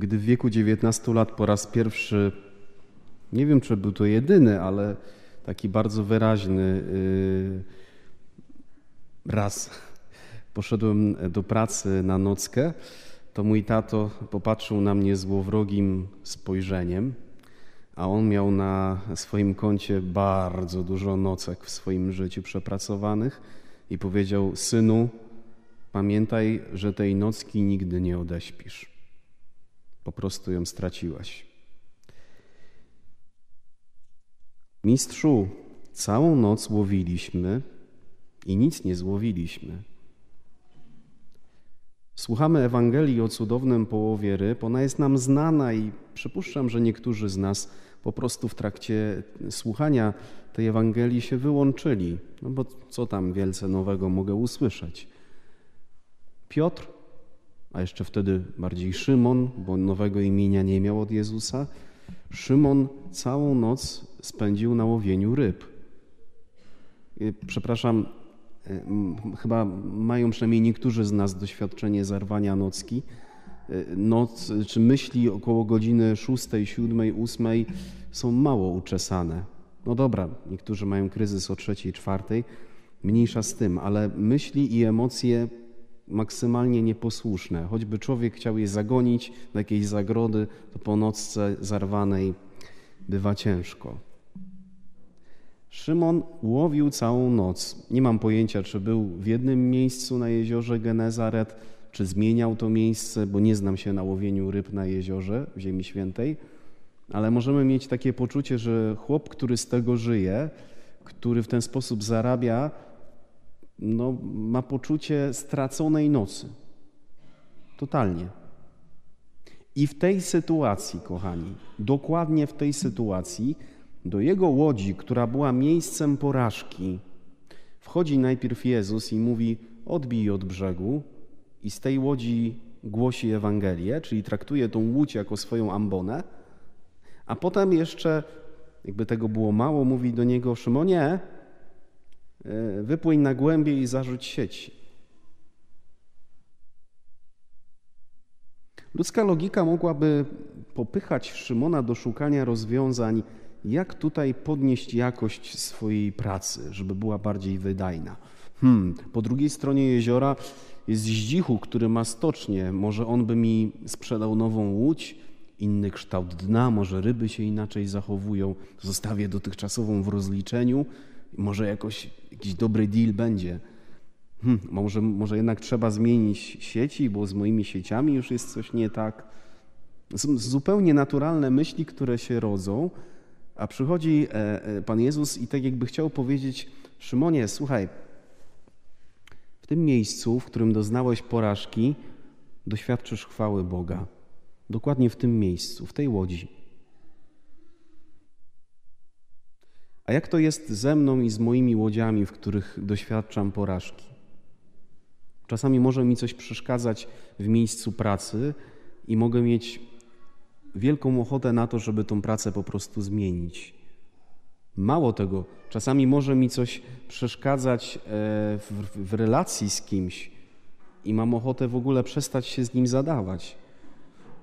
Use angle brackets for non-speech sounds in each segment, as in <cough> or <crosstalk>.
gdy w wieku 19 lat po raz pierwszy, nie wiem czy był to jedyny, ale taki bardzo wyraźny yy, raz <laughs> poszedłem do pracy na nockę, to mój tato popatrzył na mnie złowrogim spojrzeniem, a on miał na swoim koncie bardzo dużo nocek w swoim życiu przepracowanych i powiedział: Synu, pamiętaj, że tej nocki nigdy nie odeśpisz. Po prostu ją straciłaś. Mistrzu, całą noc łowiliśmy i nic nie złowiliśmy. Słuchamy Ewangelii o cudownym połowie ryb. Ona jest nam znana i przypuszczam, że niektórzy z nas po prostu w trakcie słuchania tej Ewangelii się wyłączyli. No bo co tam wielce nowego mogę usłyszeć? Piotr, a jeszcze wtedy bardziej Szymon, bo nowego imienia nie miał od Jezusa, Szymon całą noc spędził na łowieniu ryb. Przepraszam, E, chyba mają przynajmniej niektórzy z nas doświadczenie zarwania nocki. E, noc, czy myśli około godziny 6, 7, 8 są mało uczesane. No dobra, niektórzy mają kryzys o 3, 4, mniejsza z tym, ale myśli i emocje maksymalnie nieposłuszne. Choćby człowiek chciał je zagonić do jakiejś zagrody, to po nocce zarwanej bywa ciężko. Szymon łowił całą noc. Nie mam pojęcia, czy był w jednym miejscu na jeziorze Genezaret, czy zmieniał to miejsce, bo nie znam się na łowieniu ryb na jeziorze w Ziemi Świętej, ale możemy mieć takie poczucie, że chłop, który z tego żyje, który w ten sposób zarabia, no, ma poczucie straconej nocy. Totalnie. I w tej sytuacji, kochani, dokładnie w tej sytuacji, do jego łodzi, która była miejscem porażki, wchodzi najpierw Jezus i mówi: Odbij od brzegu, i z tej łodzi głosi Ewangelię, czyli traktuje tą łódź jako swoją ambonę, a potem jeszcze, jakby tego było mało, mówi do niego: Szymonie, wypłyń na głębie i zarzuć sieci. Ludzka logika mogłaby popychać Szymona do szukania rozwiązań jak tutaj podnieść jakość swojej pracy, żeby była bardziej wydajna. Hmm. Po drugiej stronie jeziora jest Zdzichu, który ma stocznię. Może on by mi sprzedał nową łódź, inny kształt dna, może ryby się inaczej zachowują. Zostawię dotychczasową w rozliczeniu. Może jakoś, jakiś dobry deal będzie. Hmm. Może, może jednak trzeba zmienić sieci, bo z moimi sieciami już jest coś nie tak. Są zupełnie naturalne myśli, które się rodzą, a przychodzi e, e, Pan Jezus i tak jakby chciał powiedzieć: Szymonie, słuchaj, w tym miejscu, w którym doznałeś porażki, doświadczysz chwały Boga. Dokładnie w tym miejscu, w tej łodzi. A jak to jest ze mną i z moimi łodziami, w których doświadczam porażki? Czasami może mi coś przeszkadzać w miejscu pracy i mogę mieć wielką ochotę na to, żeby tą pracę po prostu zmienić. Mało tego, czasami może mi coś przeszkadzać e, w, w relacji z kimś i mam ochotę w ogóle przestać się z nim zadawać.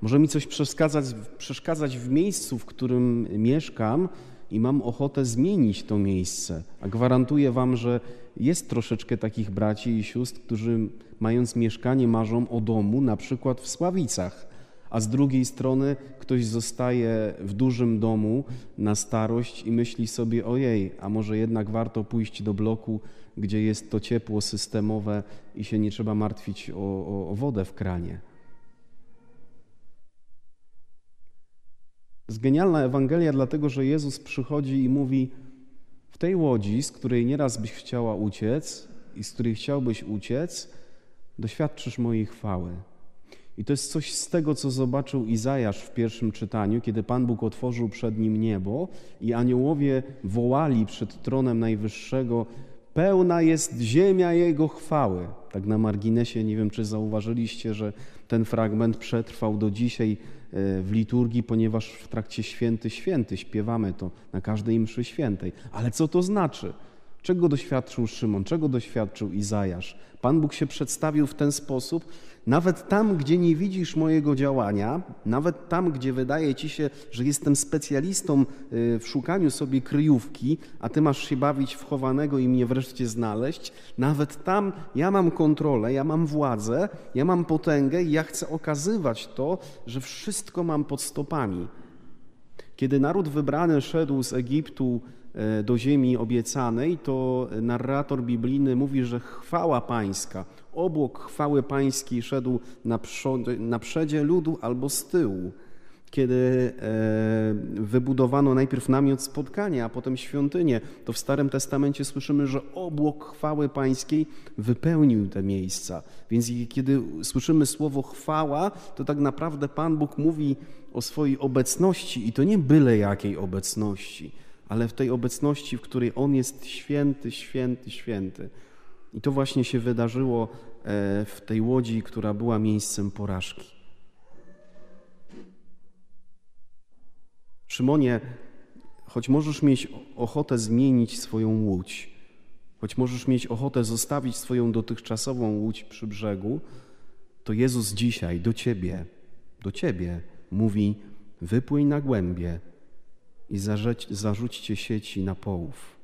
Może mi coś przeszkadzać, przeszkadzać w miejscu, w którym mieszkam i mam ochotę zmienić to miejsce. A gwarantuję Wam, że jest troszeczkę takich braci i sióstr, którzy mając mieszkanie marzą o domu, na przykład w Sławicach a z drugiej strony ktoś zostaje w dużym domu na starość i myśli sobie: ojej, a może jednak warto pójść do bloku, gdzie jest to ciepło systemowe i się nie trzeba martwić o, o, o wodę w kranie. Jest genialna Ewangelia, dlatego że Jezus przychodzi i mówi: W tej łodzi, z której nieraz byś chciała uciec i z której chciałbyś uciec, doświadczysz mojej chwały. I to jest coś z tego, co zobaczył Izajasz w pierwszym czytaniu, kiedy Pan Bóg otworzył przed nim niebo i aniołowie wołali przed tronem Najwyższego: Pełna jest ziemia Jego chwały. Tak na marginesie, nie wiem, czy zauważyliście, że ten fragment przetrwał do dzisiaj w liturgii, ponieważ w trakcie święty, święty śpiewamy to na każdej mszy świętej. Ale co to znaczy? Czego doświadczył Szymon? Czego doświadczył Izajasz? Pan Bóg się przedstawił w ten sposób, Nawet tam, gdzie nie widzisz mojego działania, nawet tam, gdzie wydaje ci się, że jestem specjalistą y, w szukaniu sobie kryjówki, a ty masz się bawić w chowanego i mnie wreszcie znaleźć, nawet tam ja mam kontrolę, ja mam władzę, ja mam potęgę i ja chcę okazywać to, że wszystko mam pod stopami. Kiedy naród wybrany szedł z Egiptu do ziemi obiecanej, to narrator biblijny mówi, że chwała pańska, obłok chwały pańskiej szedł na, przedzie ludu albo z tyłu. Kiedy e, wybudowano najpierw namiot spotkania, a potem świątynię, to w Starym Testamencie słyszymy, że obłok chwały pańskiej wypełnił te miejsca. Więc kiedy słyszymy słowo chwała, to tak naprawdę Pan Bóg mówi o swojej obecności i to nie byle jakiej obecności, ale w tej obecności, w której On jest święty, święty, święty. I to właśnie się wydarzyło e, w tej łodzi, która była miejscem porażki. Szymonie, choć możesz mieć ochotę zmienić swoją łódź, choć możesz mieć ochotę zostawić swoją dotychczasową łódź przy brzegu, to Jezus dzisiaj do ciebie, do ciebie mówi: wypłyń na głębie i zarzućcie sieci na połów.